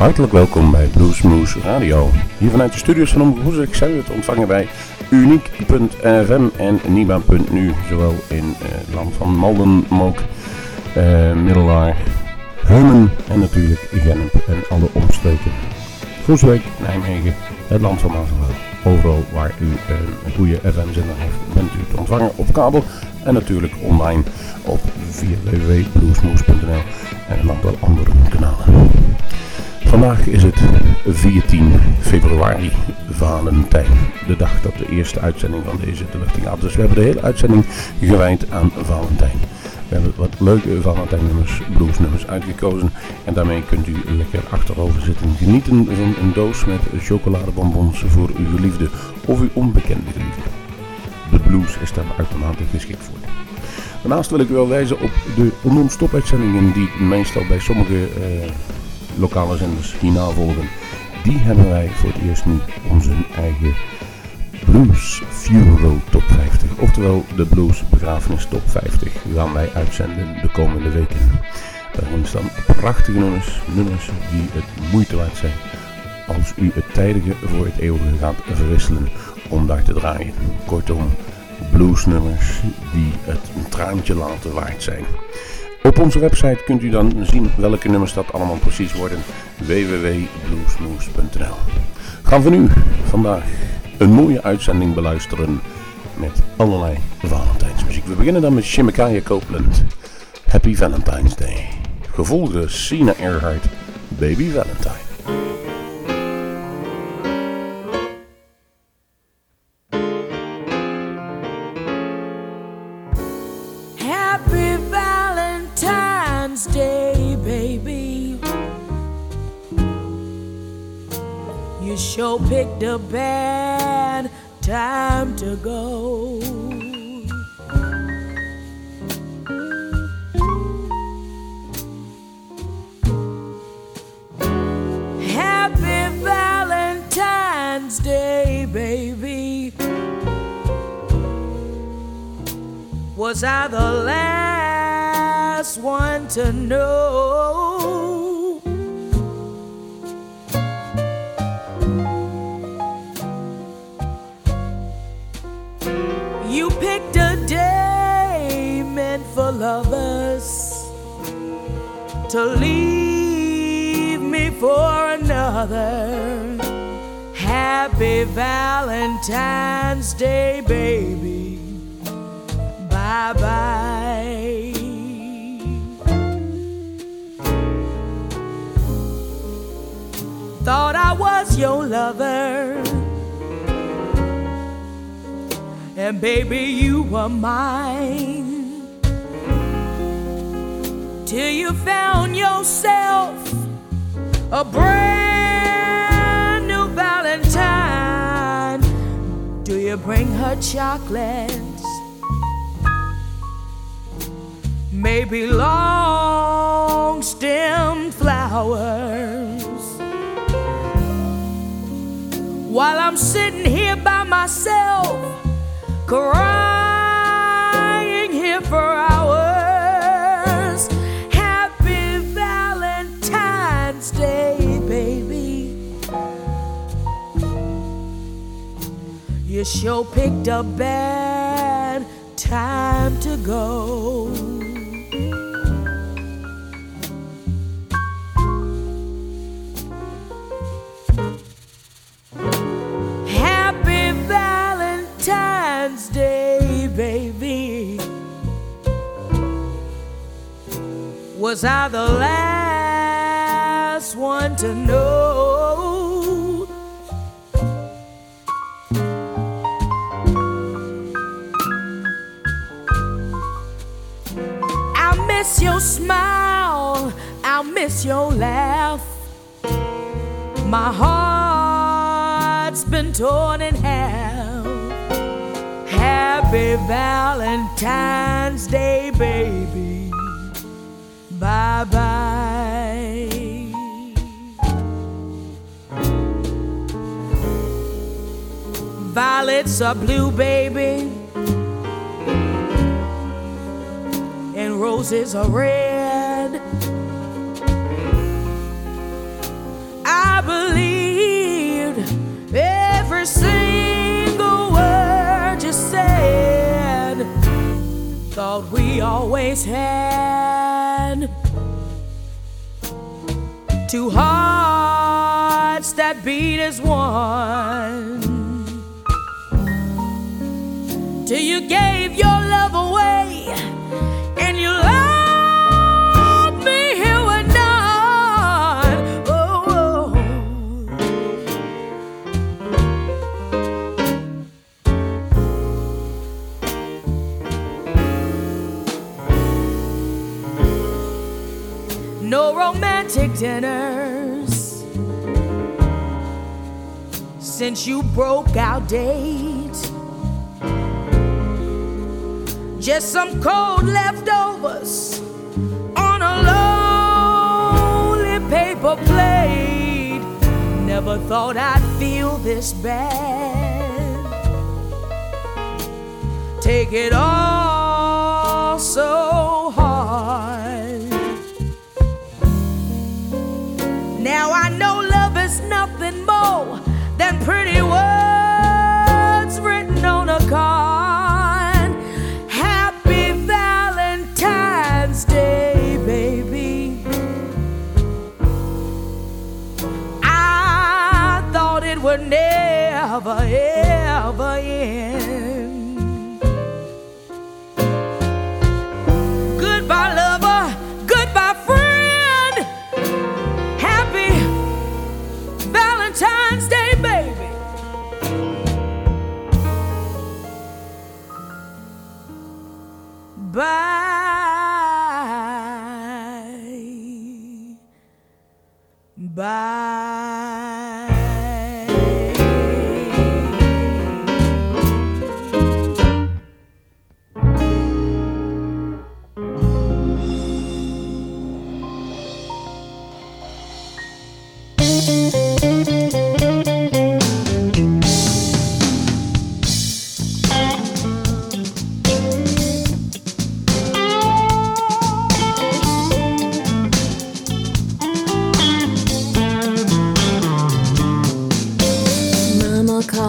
Hartelijk welkom bij Bluesmoose Radio. Hier vanuit de studios van we het ontvangen bij Uniek.fm en Niba.nu. Zowel in eh, het land van Malden, Mook, uh, Middelaar, Heumen en natuurlijk Genep en alle omstreken. Groesbeek, Nijmegen, het land van Maasveld. Overal waar u uh, een goede FM-zender heeft, bent u te ontvangen op kabel en natuurlijk online op via www.bluesmoose.nl en een aantal andere kanalen. Vandaag is het 14 februari, Valentijn. De dag dat de eerste uitzending van deze televisie gaat. Dus we hebben de hele uitzending gewijd aan Valentijn. We hebben wat leuke Valentijnnummers, bluesnummers uitgekozen. En daarmee kunt u lekker achterover zitten. Genieten van een doos met chocoladebonbons voor uw liefde of uw onbekende liefde. De blues is daar uitermate geschikt voor. Daarnaast wil ik u wel wijzen op de non-stop uitzendingen die meestal bij sommige... Uh, lokale zenders hierna volgen. Die hebben wij voor het eerst nu onze eigen Blues Funeral Top 50. Oftewel de Blues Begrafenis Top 50 gaan wij uitzenden de komende weken. Daarin staan prachtige nummers, nummers die het moeite waard zijn als u het tijdige voor het eeuwige gaat verwisselen om daar te draaien. Kortom, bluesnummers die het een traantje laten waard zijn. Op onze website kunt u dan zien welke nummers dat allemaal precies worden. www.bluesmoose.nl Gaan we nu vandaag een mooie uitzending beluisteren met allerlei Valentijnsmuziek. We beginnen dan met Shimekaya Copeland. Happy Valentine's Day. Gevolgd Sina Earhart, Baby Valentine. Picked a bad time to go. Happy Valentine's Day, baby. Was I the last one to know? To leave me for another. Happy Valentine's Day, baby. Bye bye. Thought I was your lover. And baby, you were mine till you found yourself a brand new Valentine. Do you bring her chocolates? Maybe long stem flowers. While I'm sitting here by myself, crying here for hours. You sure picked a bad time to go. Happy Valentine's Day, baby. Was I the last one to know? Your smile, I'll miss your laugh. My heart's been torn in half. Happy Valentine's Day, baby. Bye bye. Violets are blue, baby. roses are red. I believed every single word you said. Thought we always had two hearts that beat as one. Till you gave your romantic dinners since you broke our date. Just some cold leftovers on a lonely paper plate. Never thought I'd feel this bad. Take it all so than pretty words written on a card.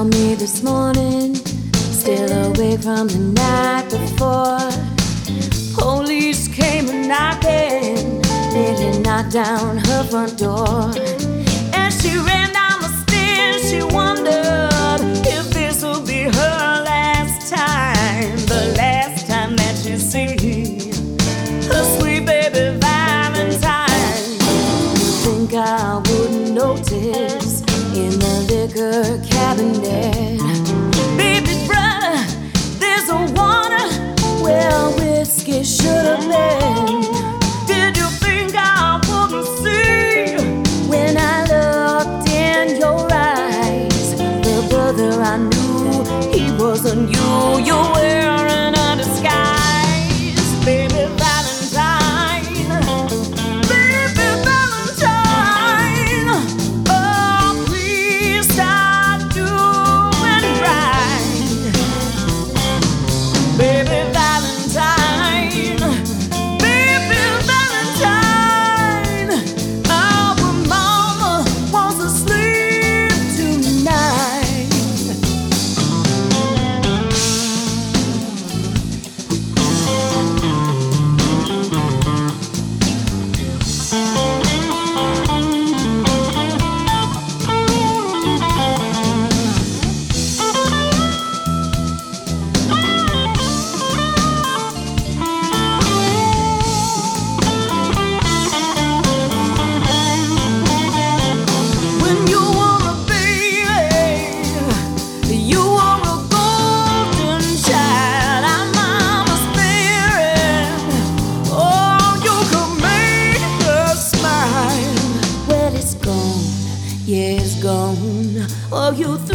Called me this morning, still awake from the night before. Police came a knocking, nearly knocked down her front door. And she ran down the stairs, she wondered liquor cabinet? Baby brother, there's a water where whiskey should have been. Did you think I wouldn't see when I looked in your eyes? The brother I knew, he wasn't you. You're wearing you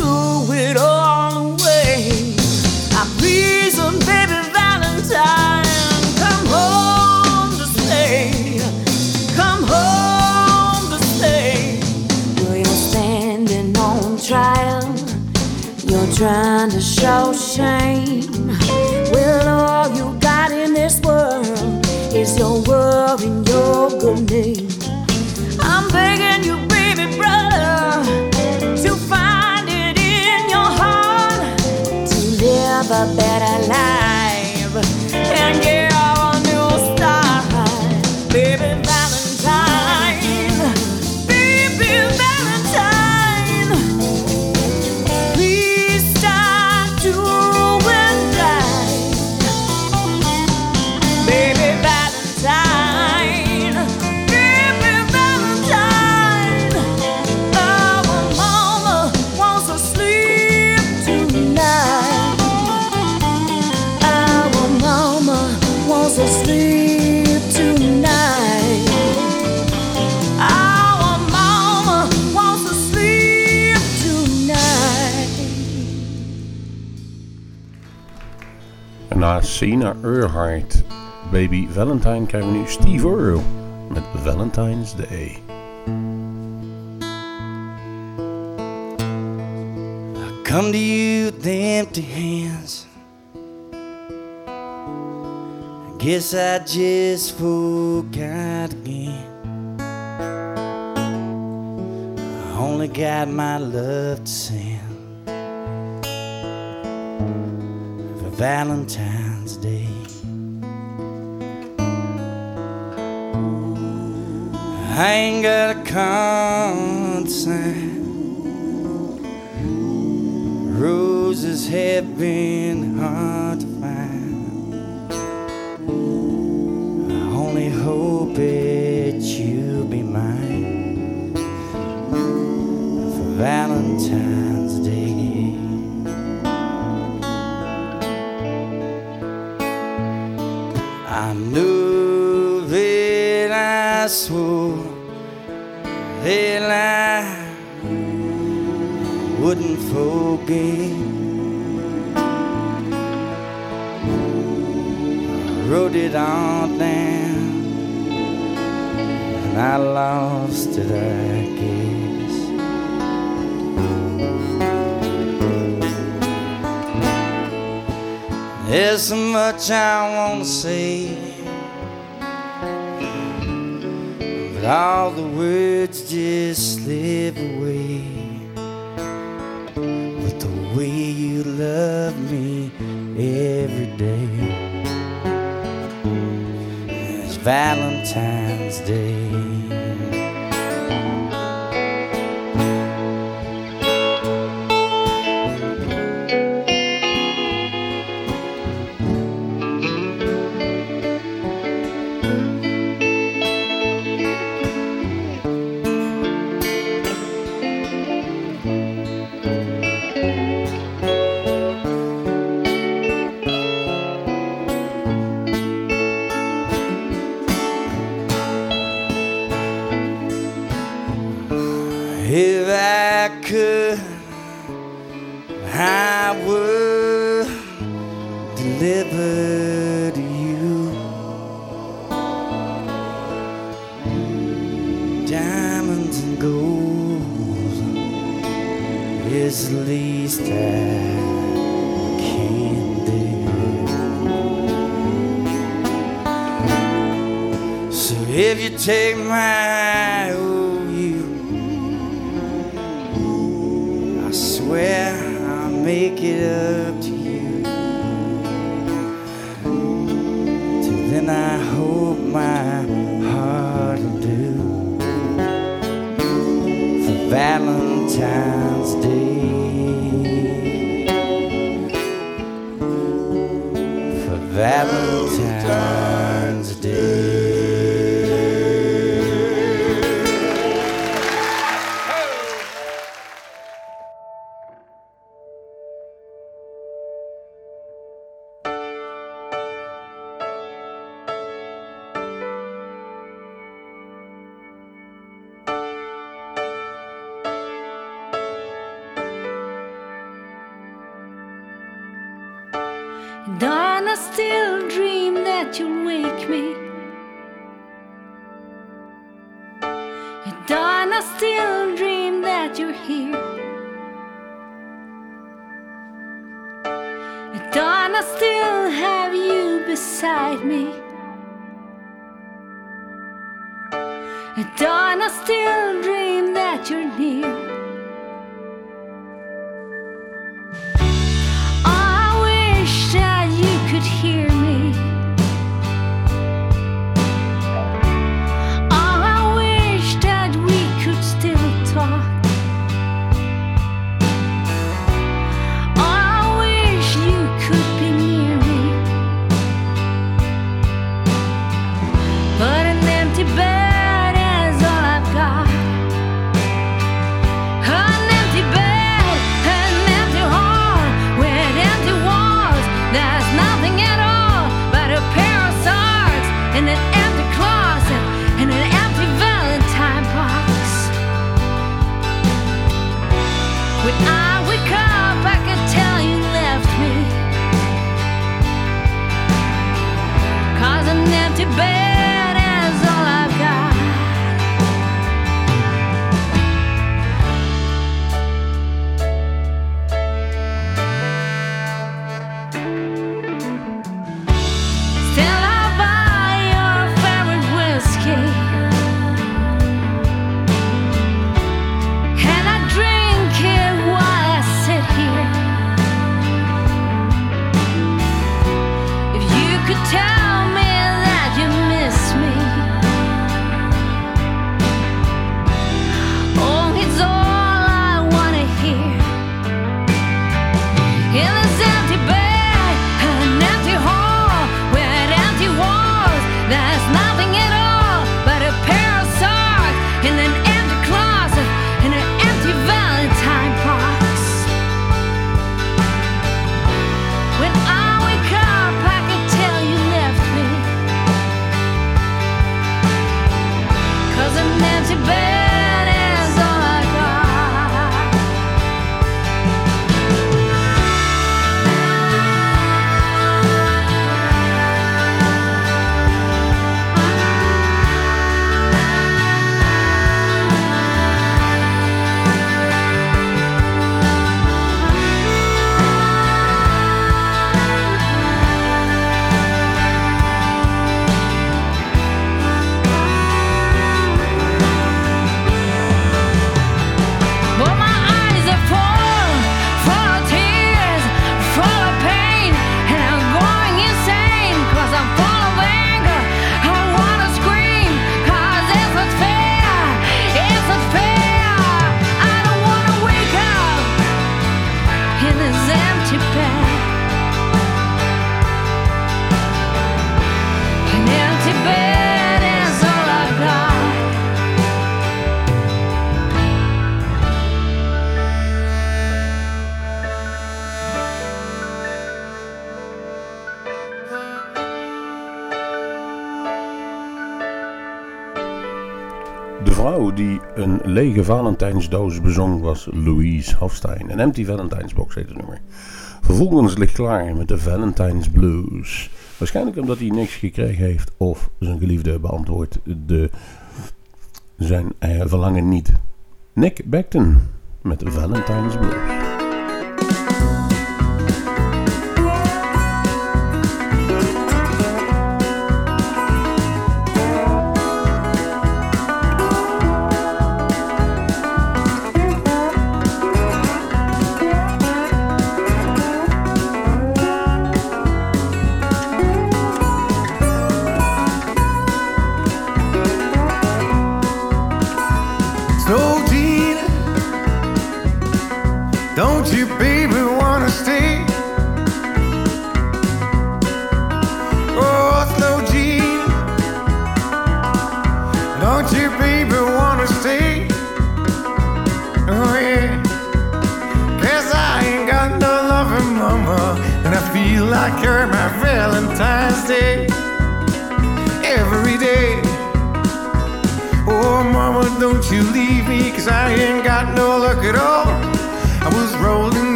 Sena Ehrhardt. Baby Valentine krijgen we nu Steve Earle met Valentine's Day. I come to you with empty hands. I guess I just forgot again. I only got my love to send for Valentine's Day. I ain't got a consign. Roses have been hard to find. I only hope that you'll be mine for Valentine's that I wouldn't forget. I wrote it all down and I lost it, I guess. There's so much I want to say. All the words just slip away. But the way you love me every day is Valentine's Day. If I could, I would deliver to you diamonds and gold. It's the least I can do. So if you take my I'll lege Valentijnsdoos bezong was Louise Hofstein. Een empty Valentijnsbox heet het nummer. Vervolgens ligt klaar met de Valentine's Blues. Waarschijnlijk omdat hij niks gekregen heeft of zijn geliefde beantwoordt de, zijn eh, verlangen niet. Nick Beckton met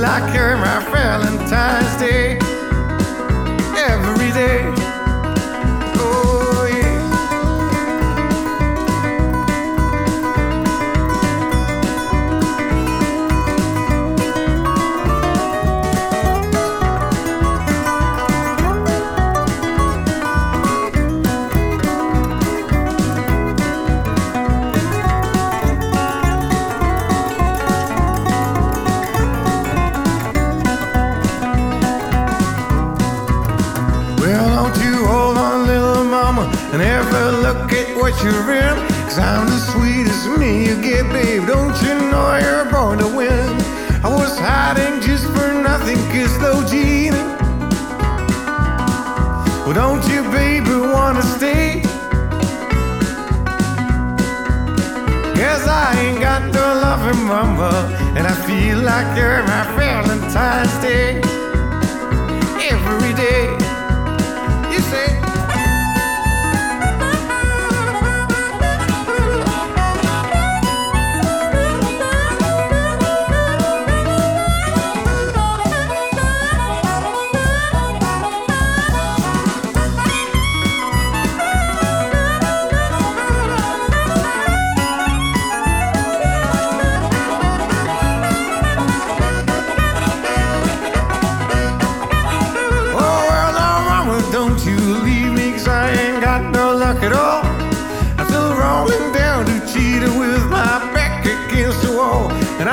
de Valentine's I ain't got no loving mama, and I feel like you're my Valentine's Day. Every day, you say.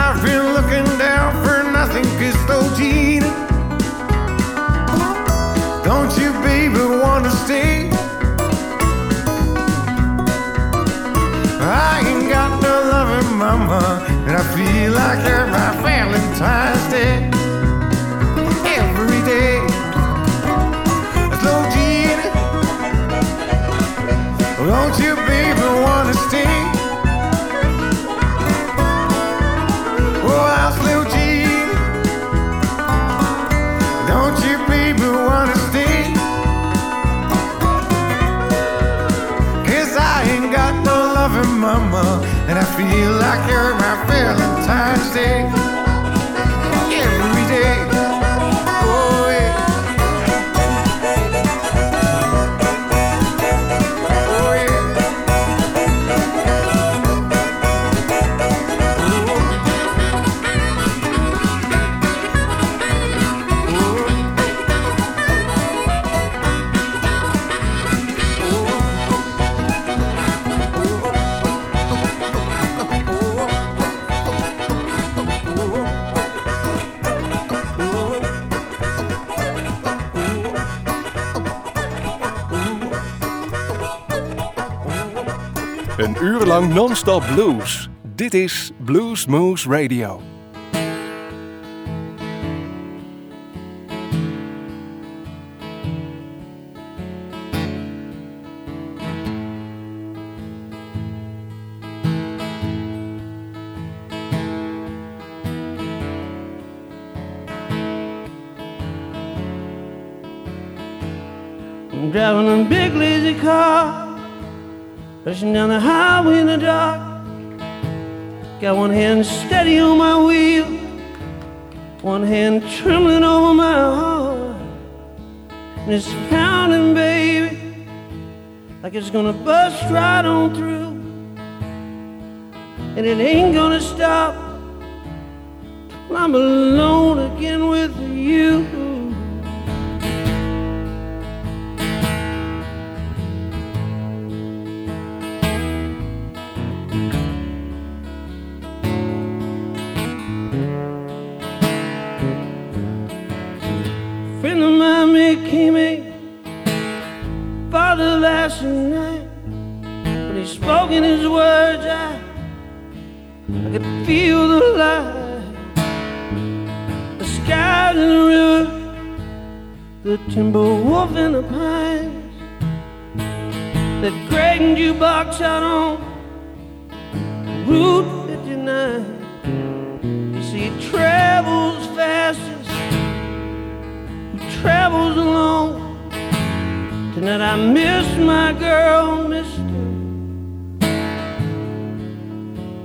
I've been looking down for nothing, Christina. Don't you, baby, wanna stay? I ain't got no loving mama, and I feel like every Valentine's Day. Blues. lang non-stop blues. Dit is Blues Moose Radio. Got one hand steady on my wheel, one hand trembling over my heart. And it's pounding, baby, like it's gonna bust right on through. And it ain't gonna stop till I'm alone again with you. The timber wolf in the pines. That great jukebox out on Route 59. You see, it travels fastest it travels alone. Tonight I miss my girl, mister.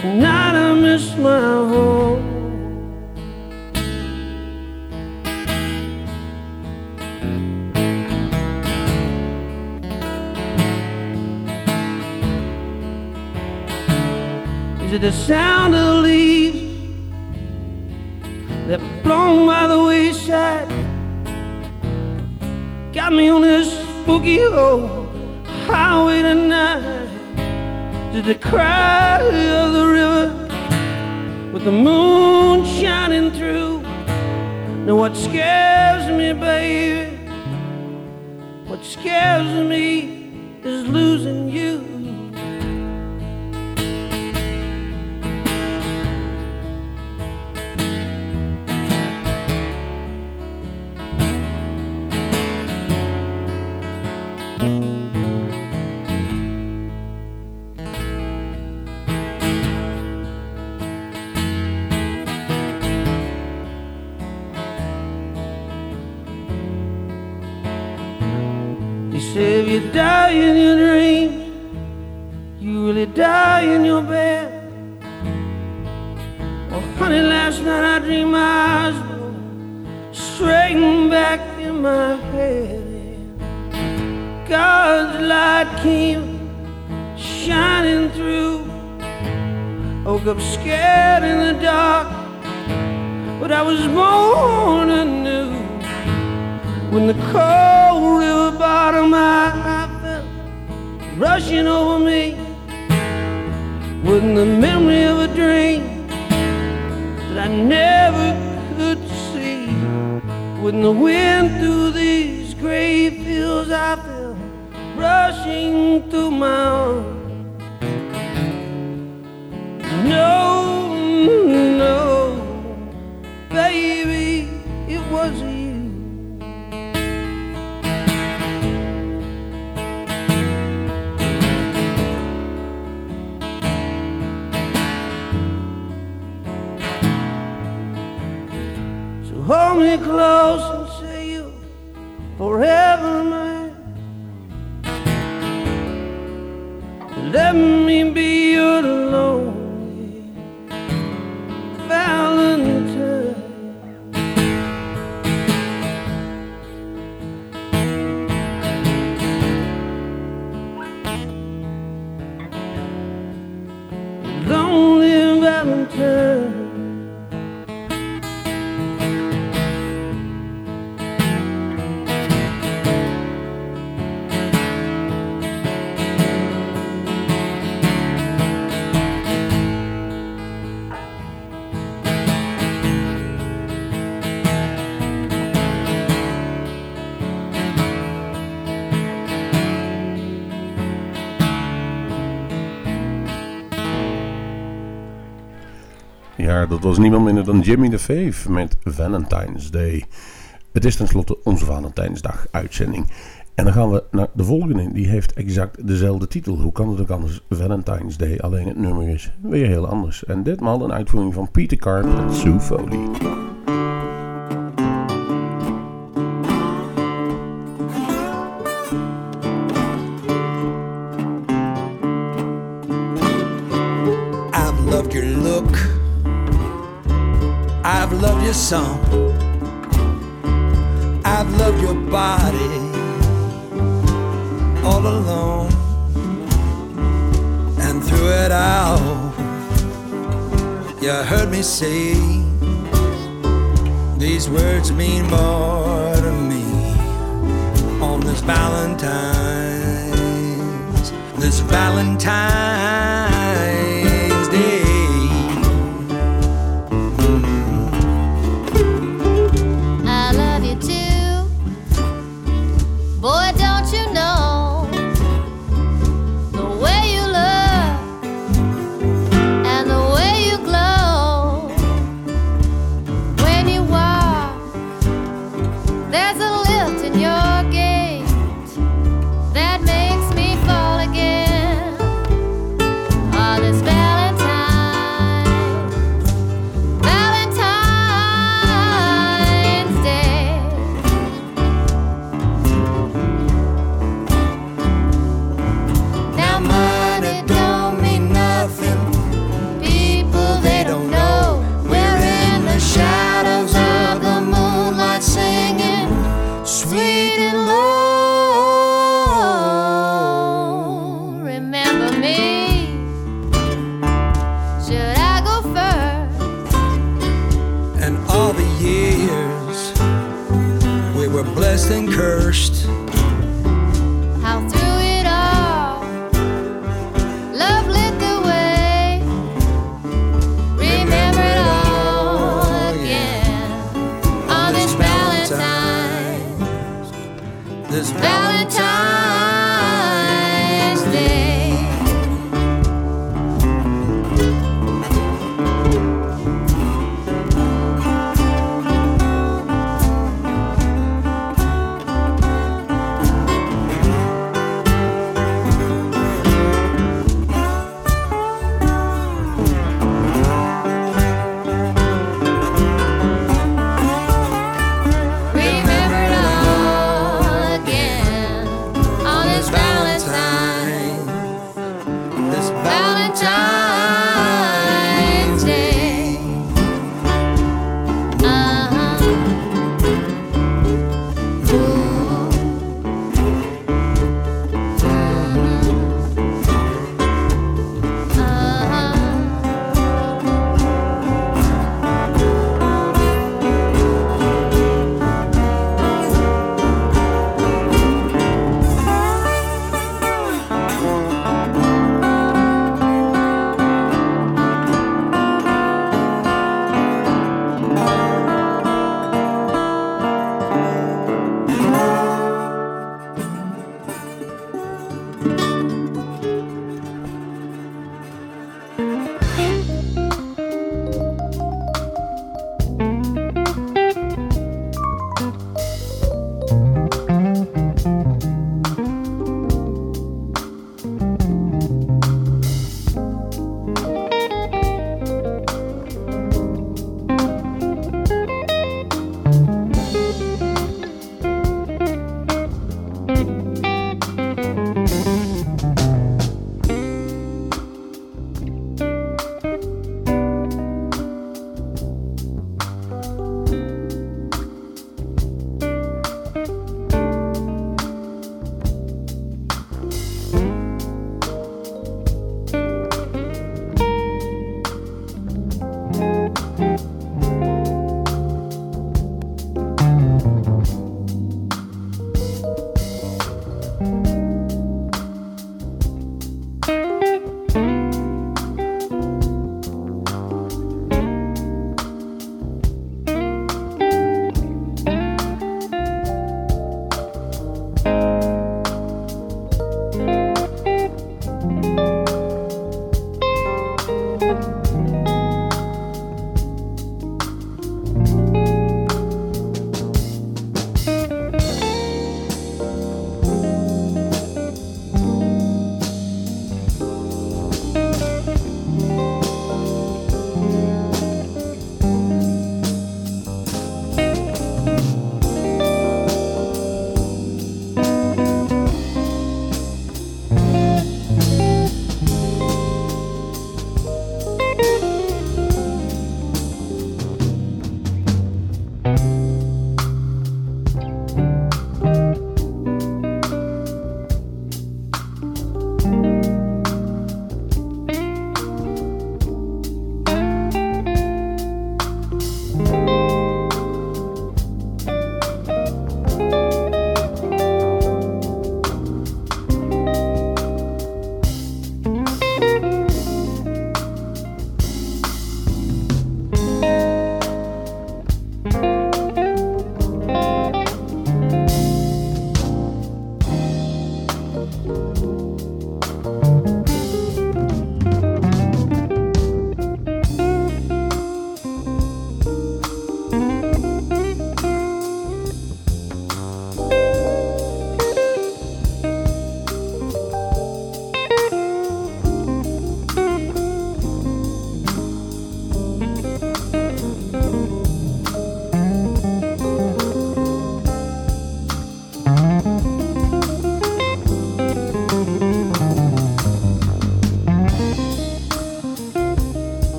Tonight I miss my home. It the sound of the leaves that blown by the wayside? Got me on this spooky old highway tonight to the cry of the river with the moon shining through. Now what scares me, baby, what scares me is losing you. My head. in. God's light came shining through. Woke up scared in the dark, but I was born anew. When the cold river bottom I, I felt rushing over me with the memory of a dream that I never. When the wind through these gray fields I feel rushing through my arms. No, hold me close and say you forever mine. Let me Dat was niemand minder dan Jimmy de Fave met Valentine's Day. Het is tenslotte onze Valentijnsdag uitzending. En dan gaan we naar de volgende. Die heeft exact dezelfde titel. Hoe kan het ook anders? Valentine's Day. Alleen het nummer is weer heel anders. En ditmaal een uitvoering van Peter Card en Sue Foley. this song. I've loved your body all alone, and through it all, you heard me say these words mean more to me on this Valentine's, this Valentine.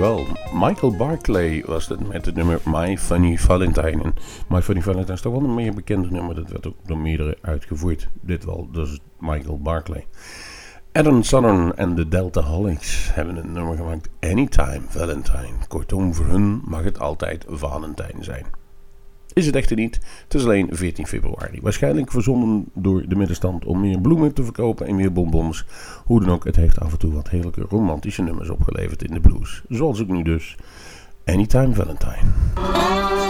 Michael Barclay was het met het nummer My Funny Valentine. En My Funny Valentine is toch wel een meer bekende nummer. Dat werd ook door meerdere uitgevoerd. Dit wel, dus Michael Barclay. Adam Southern en de Delta Holics hebben een nummer gemaakt. Anytime Valentine. Kortom, voor hun mag het altijd Valentijn zijn. Is het echter niet. Het is alleen 14 februari. Waarschijnlijk verzonnen door de middenstand om meer bloemen te verkopen en meer bonbons. Hoe dan ook, het heeft af en toe wat heerlijke romantische nummers opgeleverd in de blues. Zoals ook nu dus. Anytime Valentine.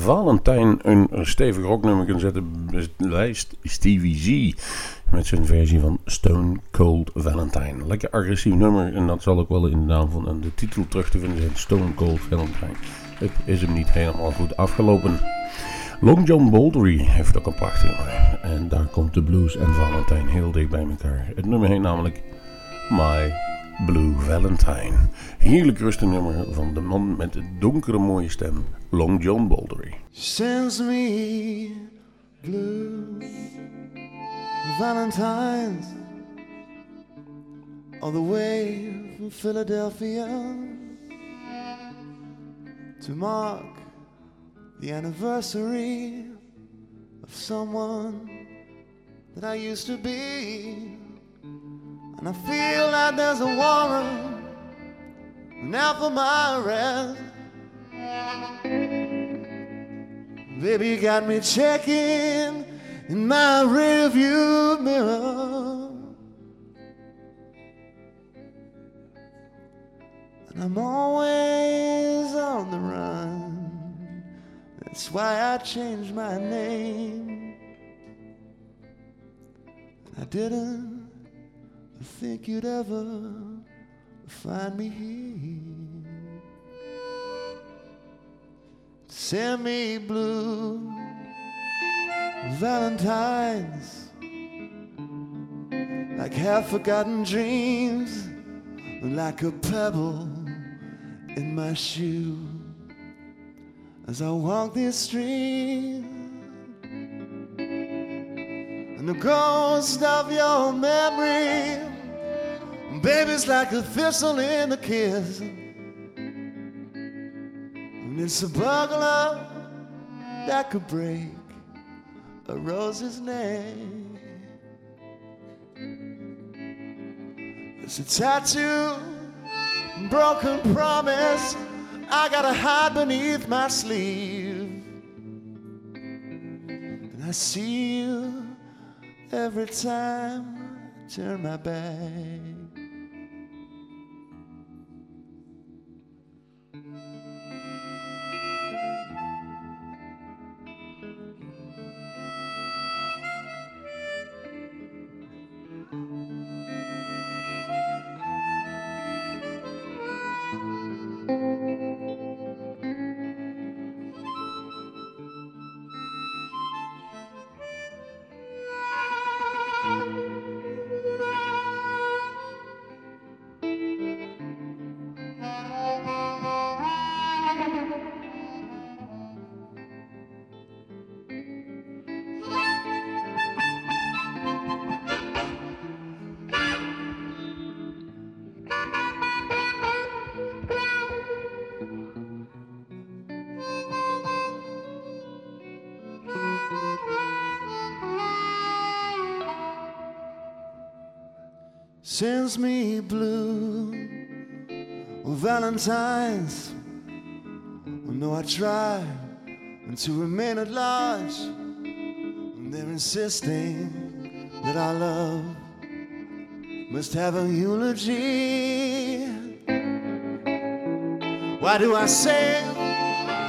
Valentijn een stevig rocknummer kunnen zetten. Lijst Stevie Z met zijn versie van Stone Cold Valentine. Lekker agressief nummer en dat zal ook wel in de naam van de titel terug te vinden zijn. Stone Cold Valentine. Het is hem niet helemaal goed afgelopen. Long John Boldery heeft ook een prachtig nummer. En daar komt de blues en Valentine heel dicht bij elkaar. Het nummer heet namelijk My Blue Valentine. Heerlijk rustig nummer van de man met de donkere mooie stem, Long John Boldery. Sends me blue Valentines all the way from Philadelphia to mark the anniversary of someone that I used to be. And I feel like there's a warrant now for my arrest. Baby, you got me checking in my rearview mirror. And I'm always on the run. That's why I changed my name. I didn't think you'd ever find me here. Send me blue Valentines like half forgotten dreams, like a pebble in my shoe as I walk this street. And the ghost of your memory, baby's like a thistle in the kiss. And it's a burglar that could break a rose's neck. It's a tattoo, broken promise. I gotta hide beneath my sleeve. And I see you every time I turn my back. Sends me blue Valentine's. I know I try to remain at large. And they're insisting that our love must have a eulogy. Why do I say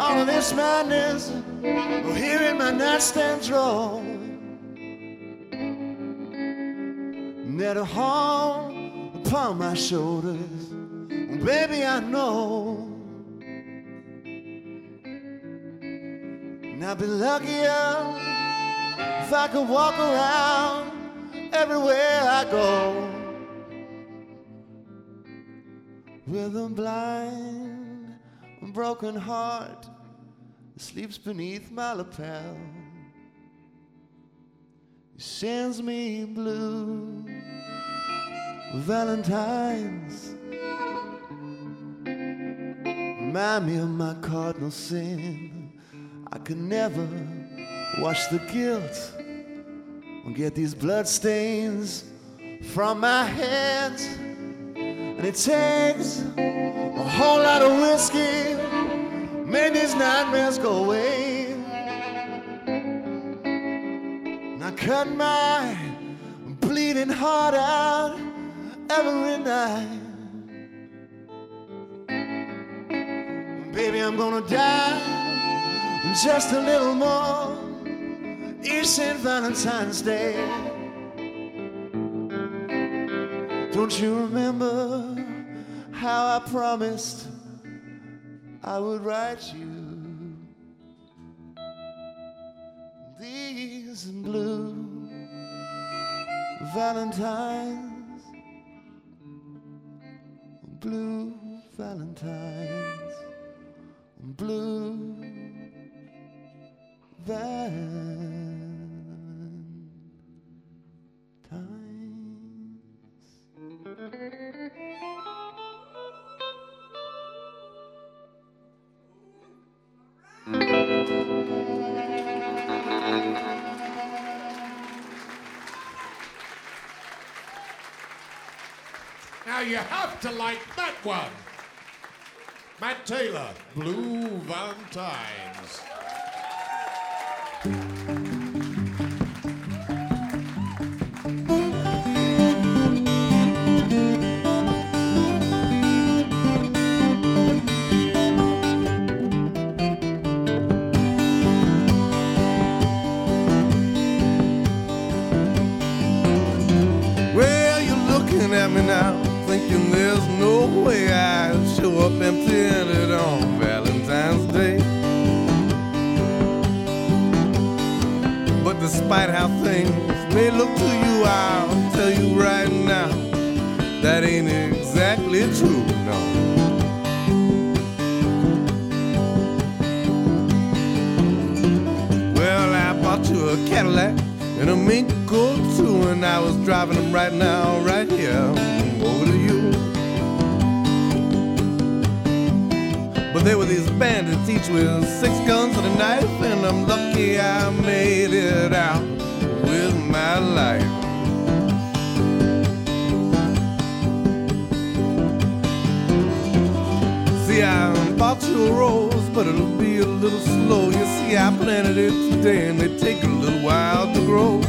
all of this madness oh, here in my nightstand drawer? Net a home upon my shoulders. Baby, I know. And I'd be luckier if I could walk around everywhere I go with a blind, broken heart that sleeps beneath my lapel. He sends me blue Valentines. Remind me of my cardinal sin. I could never wash the guilt or get these blood stains from my hands. And it takes a whole lot of whiskey, make these nightmares go away. And I cut my bleeding heart out every night. Baby, I'm gonna die just a little more is St. Valentine's Day. Don't you remember how I promised I would write you these blue Valentines, blue Valentines, blue Valentines. You have to like that one. Matt Taylor, Blue Valentines. Show empty-handed on Valentine's Day. But despite how things may look to you, I'll tell you right now, that ain't exactly true, no. Well, I bought you a Cadillac and a mink coat too, and I was driving them right now, right here, But there were these bandits, each with six guns and a knife, and I'm lucky I made it out with my life. See, I bought you a rose, but it'll be a little slow. You see, I planted it today, and they take a little while to grow.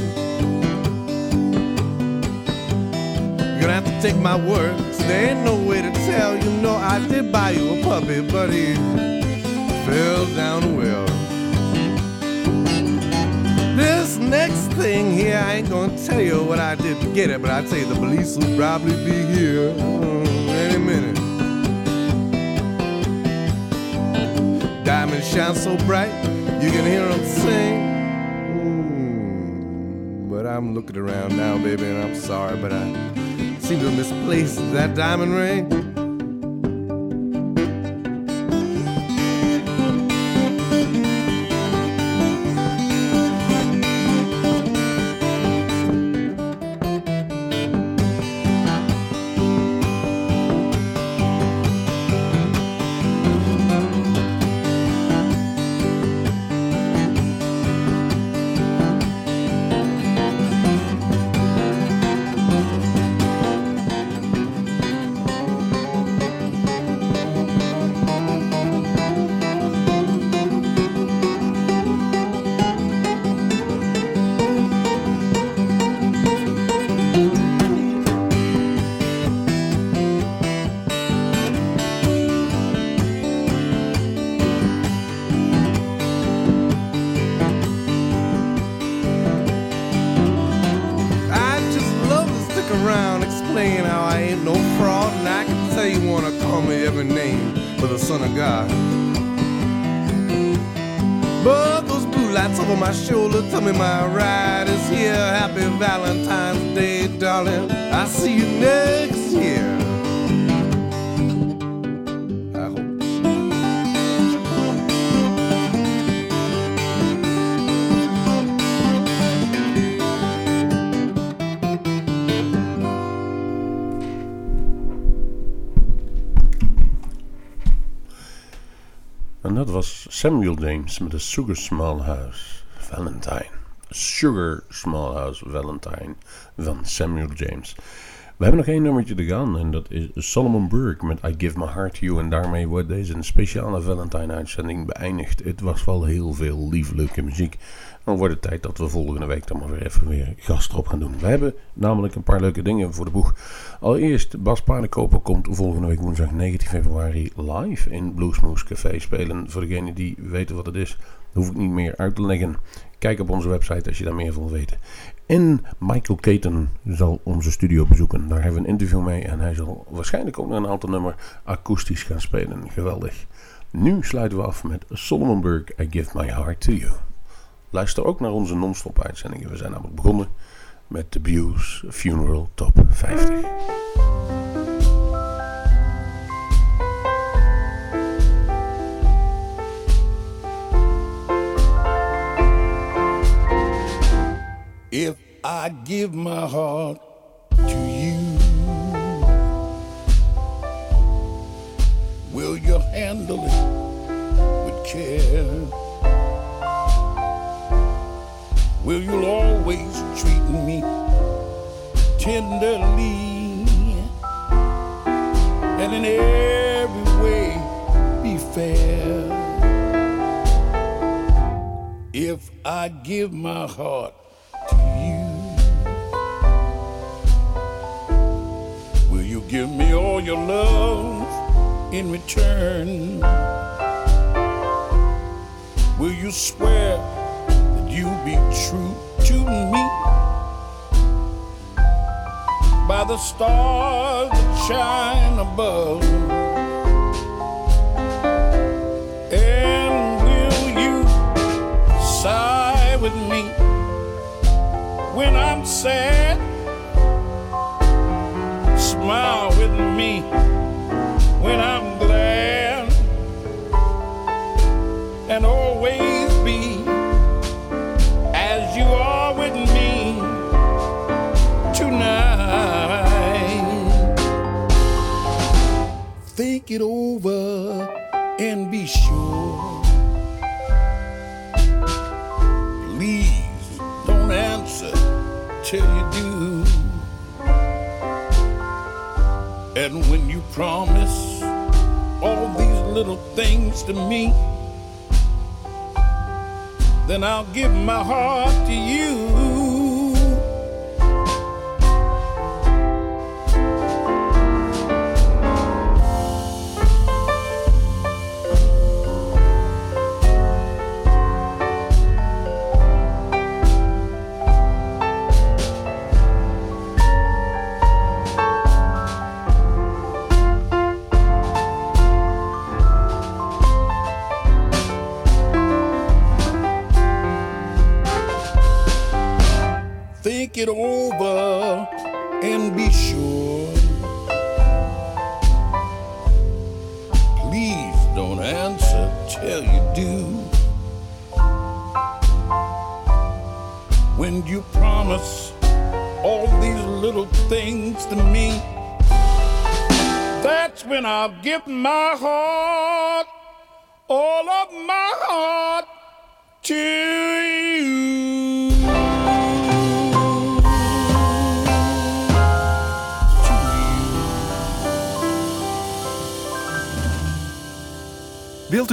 You're gonna have to take my word. There ain't no way to tell. You know, I did buy you a puppy, but he fell down the well. This next thing here, I ain't gonna tell you what I did to get it, but I tell you the police will probably be here uh, any minute. Diamonds shine so bright, you can hear them sing. Mm, But I'm looking around now, baby, and I'm sorry, but I seem to have misplaced that diamond ring. Tell me my ride is here. Happy Valentine's Day, darling. I'll see you next year. En dat was Samuel James met de Sugar Small House. Sugar Small House Valentine van Samuel James. We hebben nog één nummertje te gaan en dat is Solomon Burke met I Give My Heart To You. En daarmee wordt deze speciale Valentine-uitzending beëindigd. Het was wel heel veel lieflijke muziek. Dan wordt het tijd dat we volgende week dan maar weer even weer gast erop gaan doen. We hebben namelijk een paar leuke dingen voor de boeg. Allereerst, Bas Paardenkoper komt volgende week woensdag 19 februari live in Bluesmoose Café spelen. Voor degenen die weten wat het is, hoef ik niet meer uit te leggen. Kijk op onze website als je daar meer van wil weten. En Michael Caton zal onze studio bezoeken. Daar hebben we een interview mee en hij zal waarschijnlijk ook een aantal nummer akoestisch gaan spelen. Geweldig. Nu sluiten we af met Solomon Burke, I Give My Heart To You. Luister ook naar onze non-stop uitzendingen. We zijn namelijk begonnen met The Blues Funeral Top 50. I give my heart to you, will you handle it with care? Will you always treat me tenderly and in every way be fair? If I give my heart to you, give me all your love in return? Will you swear that you'll be true to me? By the stars that shine above. And will you sigh with me when I'm sad? Smile with me when I'm glad, and always be as you are with me tonight. Think it over and be sure. And when you promise all these little things to me, then I'll give my heart to you.